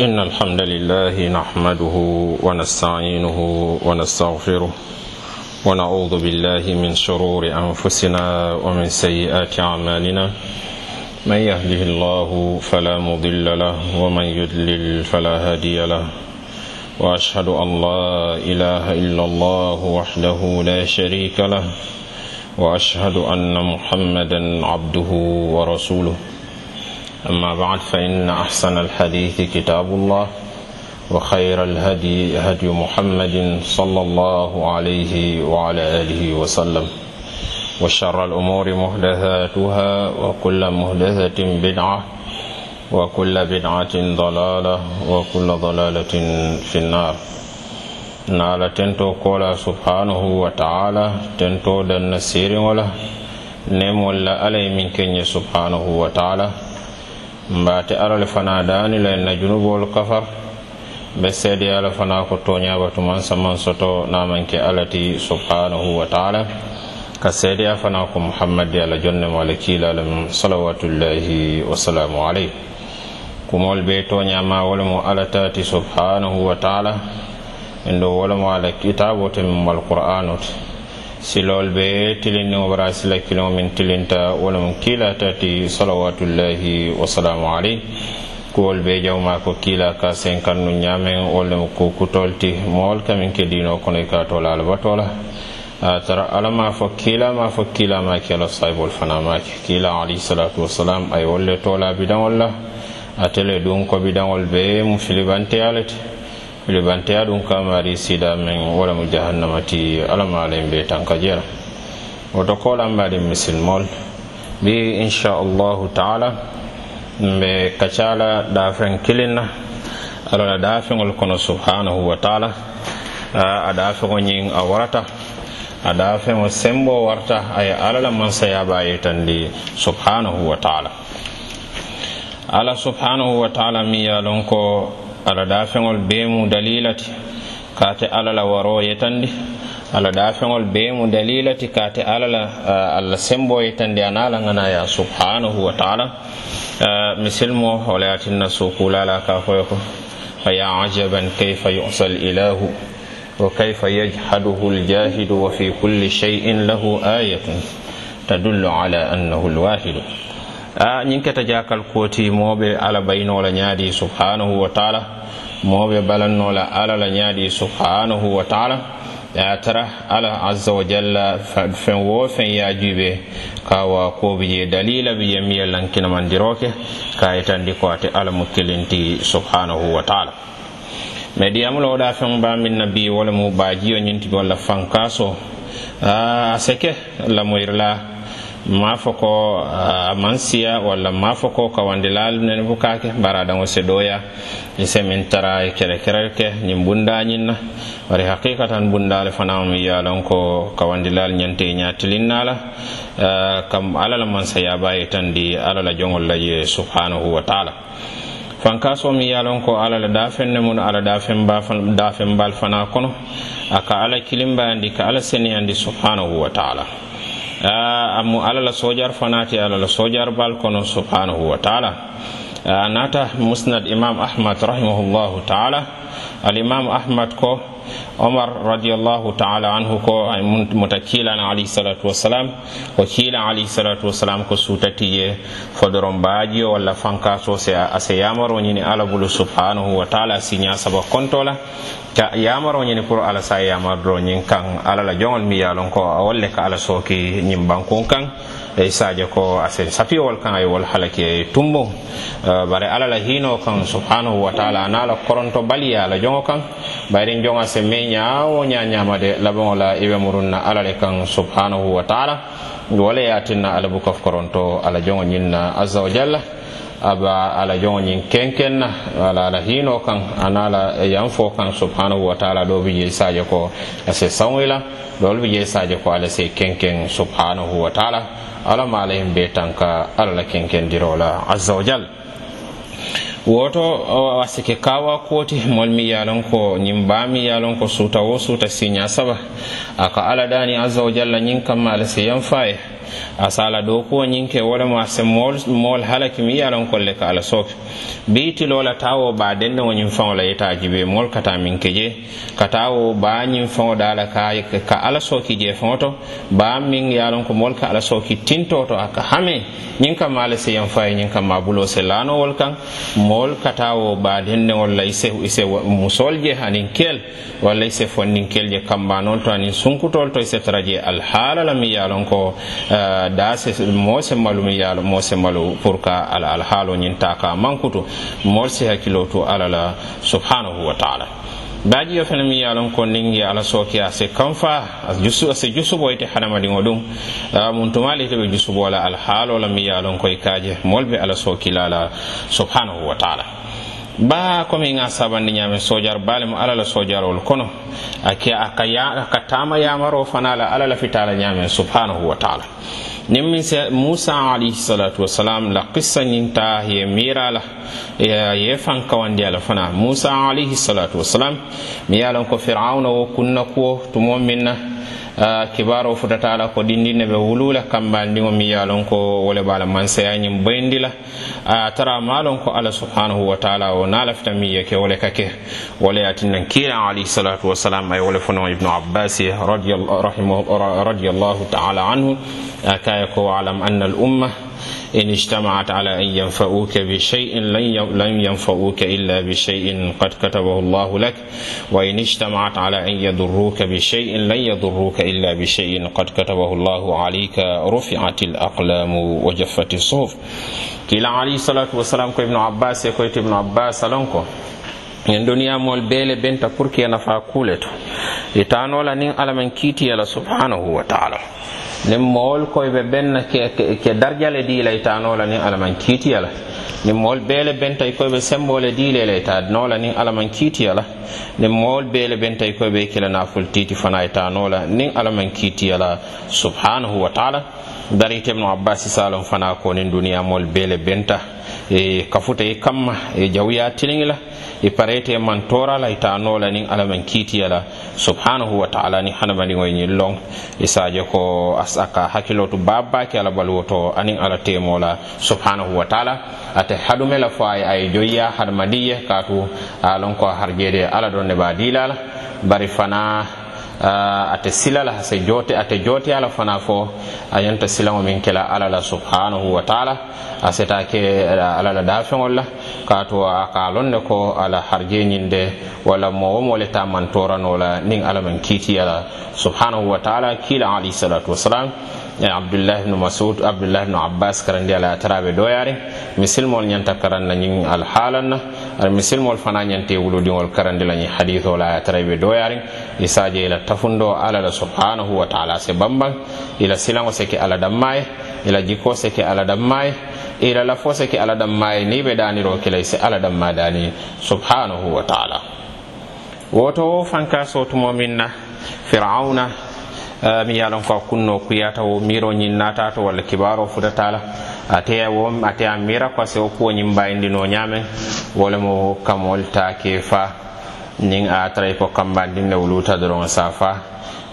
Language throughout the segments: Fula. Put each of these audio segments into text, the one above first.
إن الحمد لله نحمده ونستعينه ونستغفره ونعوذ بالله من شرور أنفسنا ومن سيئات أعمالنا. من يهده الله فلا مضل له ومن يضلل فلا هادي له. وأشهد أن لا إله إلا الله وحده لا شريك له. وأشهد أن محمدا عبده ورسوله. أما بعد فإن أحسن الحديث كتاب الله وخير الهدي هدي محمد صلى الله عليه وعلى آله وسلم. وشر الأمور محدثاتها وكل محدثة بدعة وكل بدعة ضلالة وكل ضلالة في النار. نالا تنتو كولا سبحانه وتعالى تنتو دن سير ولا نم ولا علي من كن سبحانه وتعالى. mbaate alal fana daani len na junuboolu kafar. Be seedeyala fana ko toñabatuman saman soto namanke alati subhanahu wa taala. Ka seedeya fana ko muhammadi ala jonne mo ala kiilalam salawatullahi wasalamu alayh kumol be toñama wolemo ala taati subhanahu wa taala. En ɗo wolemo ala kitabo temin malqur'anu te silol be tilinniŋo bara sila kiliŋo miŋ tilinta wo lemu kiilata ti salawatullahi wasalamu aleyh kuwol be jawma ko kiila ka sen kannu ñaameŋ wo lemu ku kutol ti mowol ka ke diino kono i ka tola alabatola a tara ala ma fo kiila ma fo kiila ma ke ala sahibol fana ma ke. Kiila alayhi salatu wasalam ay wolle tola bidaŋol la atele le ko bidaŋol be mu filibanteya le libanteya ɗum kamari sida men walamu jahannama ti alamalayin be tanka jera woto kolanbaɗin misilmol bi inchallahu taala mbe kacala dafen kilinna alala dafeŋol kono subhanahu wa taala a dafeŋo ñin a warata a dafeŋo sembo warta aye alala mansayaba yitandi subhanahu wa taala. Ala subhanahu wa taala mi ye lon ko ala dafeŋol bee mu dalila ti kaate ala la waroo yetandi ala dafeŋol bee mu dalila ti kaate ala la alla semboo yetandi anaa la ŋana ya subhanahu wa taala misilmo wala yatinna suukula la ka foyo ko فيا عجبا كيف يعصى الإله وكيف يجحده الجاهد وفي كل شيء له آية تدل على أنه الواحد a ñiŋ keta jakal kooti mooɓe ala baynola ñaadi subhanahu wa taala mooɓe balannola ala la ñaadi subhanahu wa taala. A tara ala azza wa jalla feŋ wo feŋ ye a juube ka wa ko je dalila ɓe yemiye lankinamandiroke ka e yitandi ko ate ala mu kilinti subhanahu wa taala. Mais diyamu la wo daa feŋ baa miŋ na bi mu baajiyo ñiŋ walla fankaso a seke lamoyrla ma fo uh, ko a man siya walla ma fo ko kawandilaalu nene fo mbaraɗango baraɗango seɗoya ise e min tara e kere kereke ñin bundañin na wari haqiqatan bundale fana mi yalon ko kawandilal ñante e ñatilinnala uh, kam alala man sayabaye tan di alala jongol laye subhanahu wa taala. Fankaso mi yalon ko alala dafenne mun ala dafen dafenbal fana kono aka ala kilimbayandi ka ala seniyandi subhanahu wa taala. Amu ala la sojar fanati ala la sojar bal kono subhanahu wa ta'ala nata musnad imam ahmad rahimahullahu ta'ala al imam ahmad ko omar radiallahu taala anhu ko muta kiilana alayhisalatu wassalam ko kiila alayhisalatu wassalam ko suutatiye fodoron baaji walla fankaso se ase yamaro ñini ala bulu subhanahu wa taala siña saba kontola. Ka yamaro ñini pour ala sa yamardoro ñin kan ala la joŋol mi yalon ko a wolle ka ala sooki ñin bankun kan. e sadio ko asen sapiyowol kan ay wol halake tumbo uh, bare ala la hino kan subhanahu wa taala anala koronto baliya la jongo kan. Bayrin jonga se me ñawo ñañamade labaŋo la iwe murunna ala le kan subhanahu wa taala. Wala yatinna ala bukof koronto ala jongo ñinna azza wa jalla. aba ala joŋoñiŋ kenken na ala ala hiino kan ana la yan fo subhanahu wa taala doo bi jee sadio ko ase sawila saŋo bi jee sadio ko ala se kenken subhanahu wa taala. Ala ma ala yiŋ bee tanka ala la kenkendiroo la azza wa jal. Woto a sike kawa koti mol mi yalon ko ñin ba mi yalon ko suta wo suta siña saba. Aka ala dani azza wa jalla ñin kamma ala se yan faye asala do kuwo ñiŋ ke wo lemu se mool mool halaki miŋ yalon a loŋ kolle ka ala sooke biitilola tawo ba taa wo baa ñiŋ faŋo la yeta a jibe mool kata miŋ ke je ka taa wo ñiŋ faŋo daa la ka ka ala sooki je faŋo to ba miŋ ye lon ko mool ka ala sooki tinto to a ka hame ñiŋ ka ma le se yaŋ fa ye ñiŋ ka maa buloo se laano wol kaŋ mool ka taa wo baa dendeŋol la ise ise i musool je aniŋ keel walla ise se fonniŋ keel je kambanol to aniŋ sunkutol to ise tara je alhaala la miŋ ye lon ko uh, dase moo semmalumu ye a la moo pour ka ala alhaalo ñiŋ taa ka mankutu moolu si hakkiloo to ala la subhanahu wa taala. Baajiyo fana mi ye ko niŋ ala sooke a se kanfa a se jusubo ite hadamadiŋo ɗum. Muntumaali ite ɓe jusubo la alhaalo la mi ye koye lon ko i ala sookila la subhanahu wa taala. ba komi ŋa sabandi ñame sojar balimu alla la soojarol kono. A ke a ka, ya, ka taama yamaro fana la alla la fitala ñame subhanahu wa taala. Niŋ miŋ se musa alayhisalatu wasalam la kissa ñiŋ ta ye miira la ye faŋ kawandi a la fana. Musa alayhisalatu wasalam miŋ ye a loŋ ko firauna wo kunna kuwo tumo miŋ na kibaro futata la ko dindinne ɓe wulula kambandiŋo mi yalon ko wole bala mansayañin boyindi la a tara malon ko allah subhanahu wa taala o na lafita mi yeke wole kake. Wole yatinnan kila alayhi salatu wasalam ay wole fono ibnu abbasi radiallahu taala anhu. Kaya ko alam anna al umma إن اجتمعت على أن ينفعوك بشيء لن ينفعوك إلا بشيء قد كتبه الله لك. وإن اجتمعت على أن يضروك بشيء لن يضروك إلا بشيء قد كتبه الله عليك. رفعت الأقلام وجفت الصحف. كلا عليه الصلاة والسلام ابن عباس يقول ابن عباس لنكو en mol bele benta pour que nafa i taanola niŋ alla maŋ subhanahu wa taala. Nin mool koyɓe benna ke, ke, ke darja le dii la i taanoo la niŋ alla maŋ kiitiya la niŋ moolu bee le benta i koy be semboo le dii le la i taanoo benta i kila naful titi fana itanola nin la kiitiyala subhanahu wa taala. darite ibnu abbasi salon fana konin duniyamol bele benta. E kafuta e kamma e jawya tiliŋi e parete man torala e tanola nin alaman kiitiyala. Subhanahu wa taala ni hadamadiŋo ye ñiŋ loŋ e sadio ko asaka hakkilo to babbaki ala baluwo to aniŋ alla temo subhanahu wa taala ate hadume la fo aye joyya hadamadiye katu kaatu a loŋ ko harjede ala doŋ ne be a bari fana uh, ate silala ase jote ate jote ala fana fo a yanta silaŋo min kela ala la subhanahu wa taala a seta ke uh, ala la dafeŋol la kaatu a ka ne ko ala harjeñinde walla mowo mo le ta mantorano la niŋ ala man kiitiya la subhanahu wa taala kiila alayhi salatu wasalam abdullah ibnu masud abdullah ibnu abbas karandi ala taraɓe doyari misilmol ñanta karanna ñin alhaalan na ara misilmol fana ñante wuludiŋol karandilañi hadisol aya tara be doyarin isaje ila tafundo ala la subhanahu wa taala se bambaŋ ila silaŋo seke ala dammaye ila jikko seke ala dammaye ila lafo seke ala dammaye ni be daniro kilay se ala damma dani subhanahu wa taala. Woto wo fanka sotumo min na firauna eh, mi yalon ko kunno kuyata wo miro ñin natato walla kibaro futatala ate wo ate a mira ko kwase wo kuwoñiŋ bayindino ñaameŋ wole mo kamol ta fa. Nin a taray ko kambandin ne wuluta doron sa fa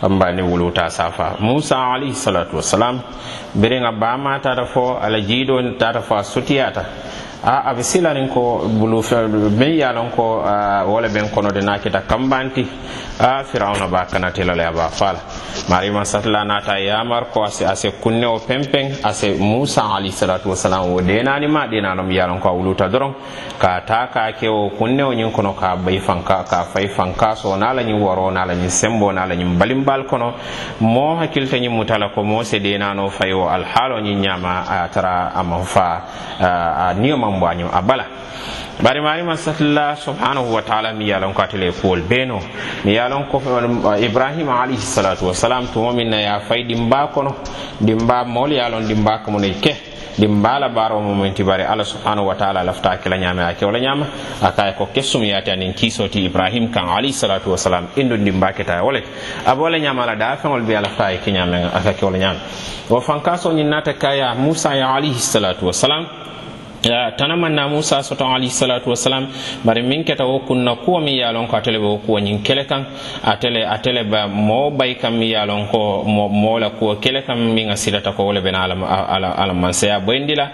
kambani wuluta sa fa. Musa alayhi salatu wassalam biriŋ bama tata fo ala jiido tata fo a sutiyata a aɓe silanin ko bulu min yalon ko wole ɓen beŋ kono de naa kambanti a firawna ba kanatelole a ba fala. Marima satla nata yamar ko ase ase kunne o pempen ase musa alayhi salatu wasalam wo denani ma denanom yalon ko wuluta doron ka ta ka ke o kunne o ñin kono ka bay fanka ka fay fanka so nala ñin woro nala ñin sembo nala ñin balimbal kono. Mo hakilta ñin mutala ko mo se denano fay o alhaalo ñin ñama a tara ama fa a niyoma a bala bari marima satla subhanahu wa taala mi yalon ko atele kuwol beno. Mi yalon ko ibrahima alayhi salatu wasalam tumomin na ya fay dimba kono. Dimba mol yalon ɗimba ne ke. Ɗimba la baro momenti bari ala subhanahu wa taala lafta kila ñaame a kewla a akaye ko kessum yaate anin kiisoti ibrahim kan alayhi salatu wasalam indu ɗimba keta wolet abo wala ñama la da feŋol bi a lafta ke kiñame aka kewla ñame wo fankaso ñin nata kaya musa ya alayhi salatu wasalam tanamanna musa soto alayhi salatu wasalam bari min keta wo kunna kuwo min ye lon ko atele be wo kuwo ñin kele kan atele atele ba mo bay kam mi ye lon ko mo la kuwo kele kan min a silata ko wole bena ala, ala, mansaya boyindi la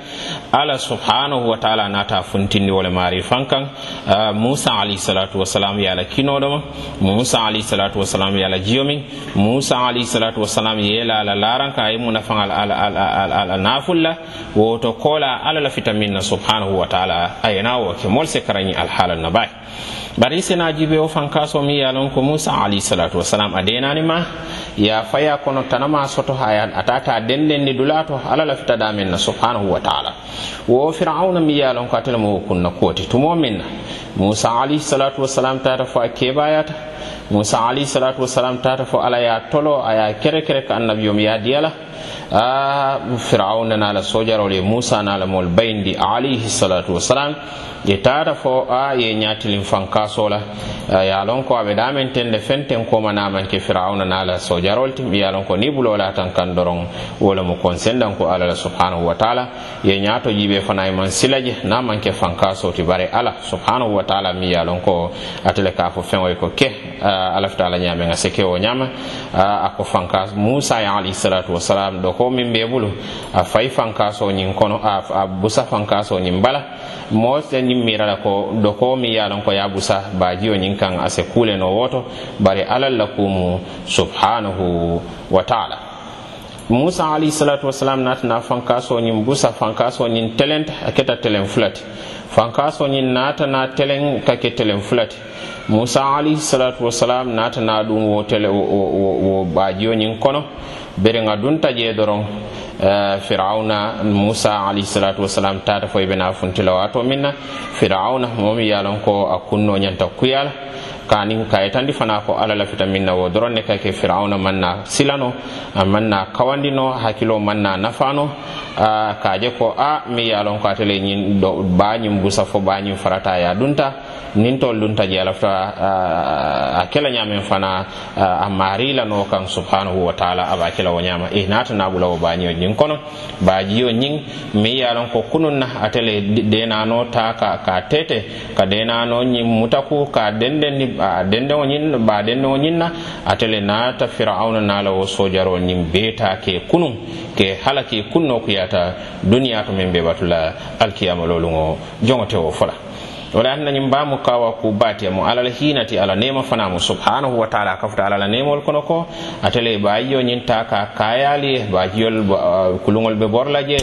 ala subhanahu wa taala nata funtindi wole mari fan kan uh, musa alayhi salatu wasalam ye la kino doma musa alayhi salatu wasalam ye la jiyo min musa alayhi salatu wasalam ye la la laran ka ye muna fan ala, nafulla woto kola ala la fita min na subhanahu wa taala ayena wo ke mol se karañi alhaala na bay. Bari sena jibe o fankaso mi yalon ko musa alayhi salatu wasalam a denani ma ya faya kono tanama soto ha atata dendendi dulato ala la fita damin na subhanahu wa taala. Wo fir'auna mi yalon ko atele mo kunna koti tumo minna musa alayhi wasalam tata fo a kebayata musa alayhi wasalam tata fo ala ya tolo aya kere kere ka annabiyom ya diyala. A firauna nala sojarol e musa nala mol bayindi alayhi salatu wasalam ye tata fo a ye ñatilin fankasola ya lon ko aɓe ɗamentende fenten komanamanke firauna nala sojarol ti ya lon ko ni bulola tan kan doron wola mo kon sendan ko alala subhanahu wa taala. Ye ñato jiɓe fana silaje namanke fankasoti bare ala subhanahu wa taala mi ye lon ko atele ka fo feŋoy ko ke ala ala ñaame ŋa se ke wo ñaama. A ko fanka musa ye alayhisalatu wasalam ɗo ko min be bulu. A fay fankaso ñin kono a busa fankaso ñin bala. Mo ñin mirala ko ɗo ko mi ye lon ko ya busa baajiyo ñin kaŋ a se kuule no woto bari alal la kumu subhanahu wa taala. musa alayhisalatu wasalam natana fankaso ñin busa fankaso ñin telenta a keta telen fulati. Fankaso ñin natana telen ka ke telen fulati. Musa alayhisalatu wasalam natana ɗum wo tele wo bajiyo ñin kono. Bere ŋa dunta je doron eh, firauna musa alayhisalatu wasalam tata fo ɓena bena funtila wato min na momi yalon ko a kunno ñanta kuyala. kanin kayitandi fana ko ala lafita min na wo. Dɔrɔn ne ka kɛ firawuna man na silano a man na kawandino hakkilo man na nafano. A kaje ko a mi yalon ko atele ba bañin busa fo bañin farata ya dunta. nin tol dun taji alafta a kela ñamen fana a maari lano kan subhanahu wa taala aba kela wo ñama i eh, nata nabula wo bañio ñin kono bajiyo ñin mi yalon ko kunun na atele denano ta ka, ka tete ka denano ñin mutaku ka denden ni a dendeŋo ñin ba dendeŋo ñin na atele nata firauna nala wo sojaro ñin beta ke kunun ke halaki kunno kuyata duniya to min be batula alkiyama lolungo jongote wo fola. wala anna ñiŋ kawa ku baatiyemu mo alal hinati ala neema fanamu. Subhanahu wa taala kafuta ala la kono ko atele le baajiyo ñiŋ ta ka kayali ye baajiyol kuluŋol be bor la je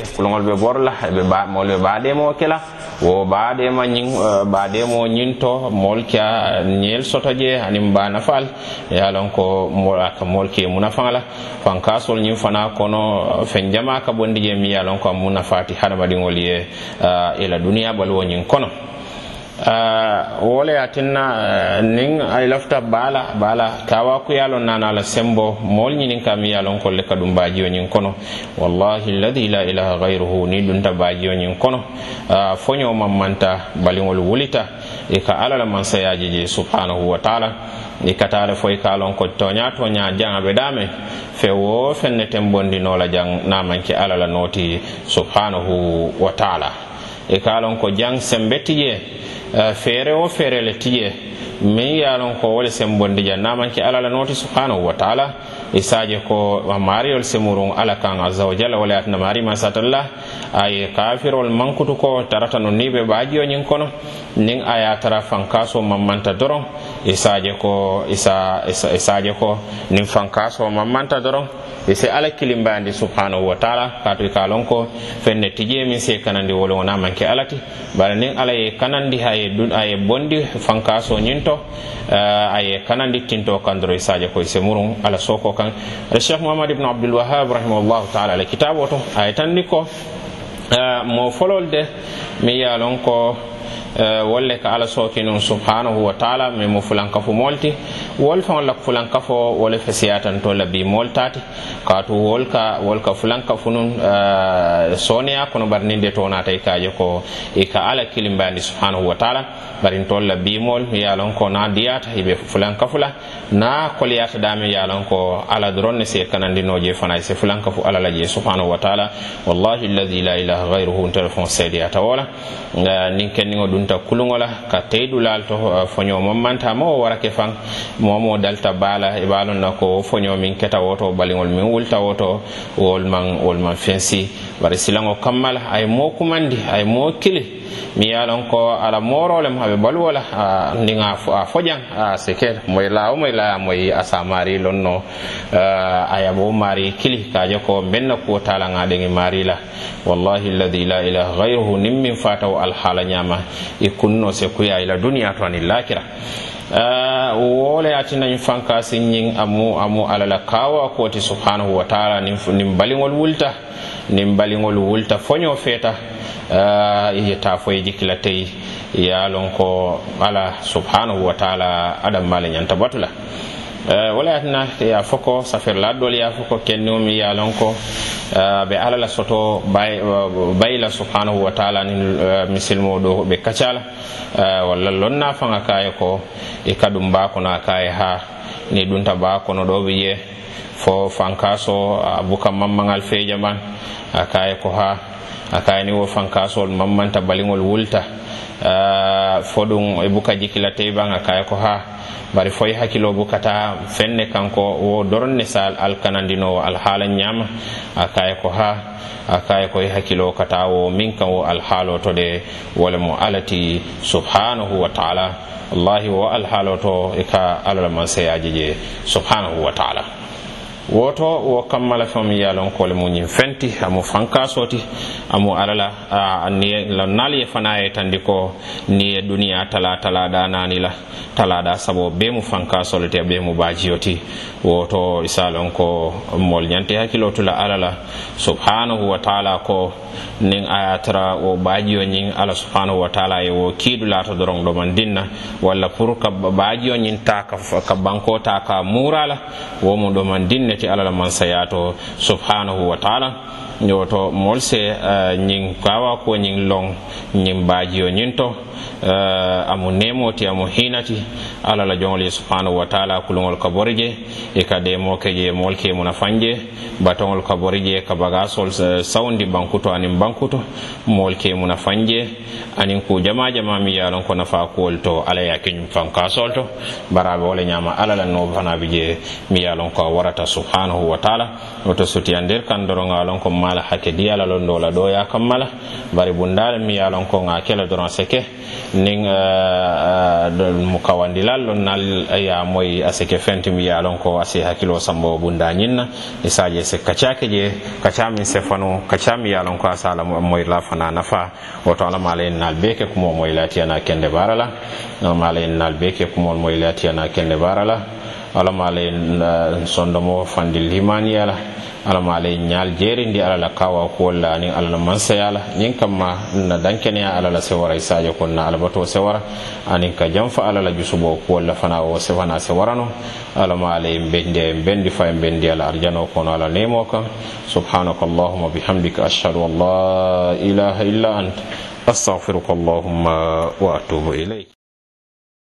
be bor la be moolu be baadeemoo ke la wo baadeema ñiŋ nyin ñiŋ eh, to nyinto mol kya nyel soto je aniŋ baa nafaal ya lon ko mo ka mol ke munafala la fankaasol ñiŋ fana kono fen jama ka bondi je miŋ ye a loŋ ko a mu nafaati hadamadiŋolu ye i la kono. Ah, wole le eh, ye nin ay lafta bala bala baala ku loŋ nana la sembo mol ñiniŋ ka miŋ ye a loŋ kolle ka duŋ kono. Wallahi alladhi la ilaha gayruhu niŋ dunta baajiyo ñiŋ kono. Ah, Foñoo maŋ manta baliŋolu wulita. E ka ala la mansaya je subhanahu wa taala. I ka taa le ka a ko toña toña jaŋ a be daame. Fe wo fenne ne teŋ la jaŋ naamaŋ ala la noti subhanahu wa taala. e ka lon ko jang sembe ti eh, feere wo feere le ti je ye lon ko wole sembondi je naŋ maŋ la nooti subhanahu wa taala. Isaje se ko maariyolu semuruŋ ala kan azza wa jalla wala atna mari ma satalla. Ay kafirol mankutu ko tarata no nibe baajiyo kono. Nin a tara fankaso mamanta doron. E isaje ko e isa e isaje ko. Nin fankaso mammanta doron ise ala kilimbandi subhanahu wa taala katu ka lon ko fenne tije min se kanandi wolo wona manke alati. Bara nin ala ye kanandi haye dun aye bondi fankaso nyinto uh, aye kanandi tinto kandro isaje ko ise murun ala soko kan. Ala cheikh muhammad ibn abdul wahhab rahimahullahu taala ala kitabo to aye tanni ko uh, mo folol de mi yalon ko wolle ka ala sooki nun subhanahu wa taala min mo fulankafu molti. Wol faŋol la fulankafo wole fesiyatanto la bi mol tati kaatu wol ka wol ka fulankafu nun soneya kono bari nin de tonata i kaje ko i ka ala kilimbandi subhanahu wa taala. Bari ntol la bimol ye lon ko na diyata be fulankafu la. Na koliyata dame ye lon ko ala doron ne se kanandinoje fana se fulankafu ala la je subhanahu wa taala. Wallahi alladi la ilaha gayruhu telefon seediyata wola nin kenniŋo dunta kuluŋo la ka teyidu laal to uh, foño mo manta ma wo warake faŋ momo dalta bala i e be a loŋ na ko wo foño miŋ keta woto baliŋol miŋ wulta woto wolu maŋ wolu maŋ fensi bari silango kammala ay mo kumandi ay mo kili. Mi yalon ko ala morolem aɓe baluwola ndiga a foƴan a la. Moy lawo moy laya moy asa mari lonno a yaɓo mari kili kaje ko benna kuwo talagaɗegi mari la wallahi alladi la. Ilaha gayruhu nin min fataw alhaala ñama i kunno se kuya ila duniya to ani lakira wole atinañ fanka sinñin amu amu alala kawa koti subhanahu wa taala nin baligol wulta nin baliŋol wulta foño feeta yeta eh, foye jikkila tey ye lon ko ala subhanahu wa taala adamma le ñanta batu la eh, wala yatina ya foko ko safirla doolu ye fo ko lon ko ɓe be ala la soto bayi subhanahu wa taala ni eh, misilmo ɗo ɓe kacala. Walla lonna fanga kaye ko e kadum mbakono kaye ha ni ɗumta baa ɗo ɓe yiye fo fankaso a buka mammagal feeja man a kaye ko ha a ni wo fankasol mammanta baliŋol wulta. Fo ɗum e buka jikila teybaŋ akaye ko ha bari foye hakkilo bukata fenne kanko wo doronne sa alkanandinowo alhaala ñama akaye ko ha akaye koye hakkilo kata wo min kan wo alhaalo to de wole mo alati subhanahu wa taala. Wallahi wo alhaalo to e ka alalaman seyaji je subhanahu wa taala. woto wo kammala feŋo miŋ ye mu ñiŋ fenti amu fankasoti amu alala la lonnaal ye fana ye tandi ko niŋ ye duniyaa tala talaada nani la talaada sabo be mu fankaso le ti mu bajiyoti woto isalon ko mol ñanti hakkiloo tu la subhanahu wa taala ko nin ayatara wo bajiyo ñin ala subhanahu wa taala ye wo kiidu doron doroŋ domandiŋ na walla pour ka bajiyo ñin ta ka banko ta ka murala wo mu domandiŋ ne dinne ala la man sayato subhanahu wa taala. Yoto mol se ñing kawa ko nyin long ñin bajiyo ñin to amu nemoti amu hinati ala la jongli subhanahu wa taala kulongol ka bori e ka demo ke je mol ke muna fanje. Batongol ka baga sol ka bagasol sawndi bankuto anin bankuto mol ke muna fanje. Anin ku jama jama mi yalon ko nafa kuwol to ala ya keñum fankasol to. Barabe wala ñama ala la no bana je mi yalon ko warata subhanahu wa taala. Woto sutiyandir kan doron lon ko mala hakke diyala lon dola ɗo ya kammala bari bundala mi ya lon ko ga kela doron seke. Nin mu kawandilal lon nal ya moy a seke fenti mi ya lon ko ase hakkilo sambo bunda ñinna isaje se kacake je kacamin sefano kacami yalon ko asala moy la fana nafa. Woto alamala en nal beke kumo moy latiyana kende barala. No en nal beke kumol moy latiyana kende barala Eh, ala ma ala sondomo fandi limaniya yala ala. Ma lay nyal ñaal jeerindi ala la kawa ko la aniŋ alla yala mansaya kam ma na danke dankeneya ala la sewara i sadio kon na alabato sewara. Ani ka janfa ala la jusubo ko la fana wo sefana sewarano. Alla ma ala ma lay bende mbendi fa ye mbendiya la arjano kono ala nemo ka. Subhanak allahuma bihamdika ashhadu an la ilaha illa ant. Astaghfiruka allahumma wa atubu ilayk.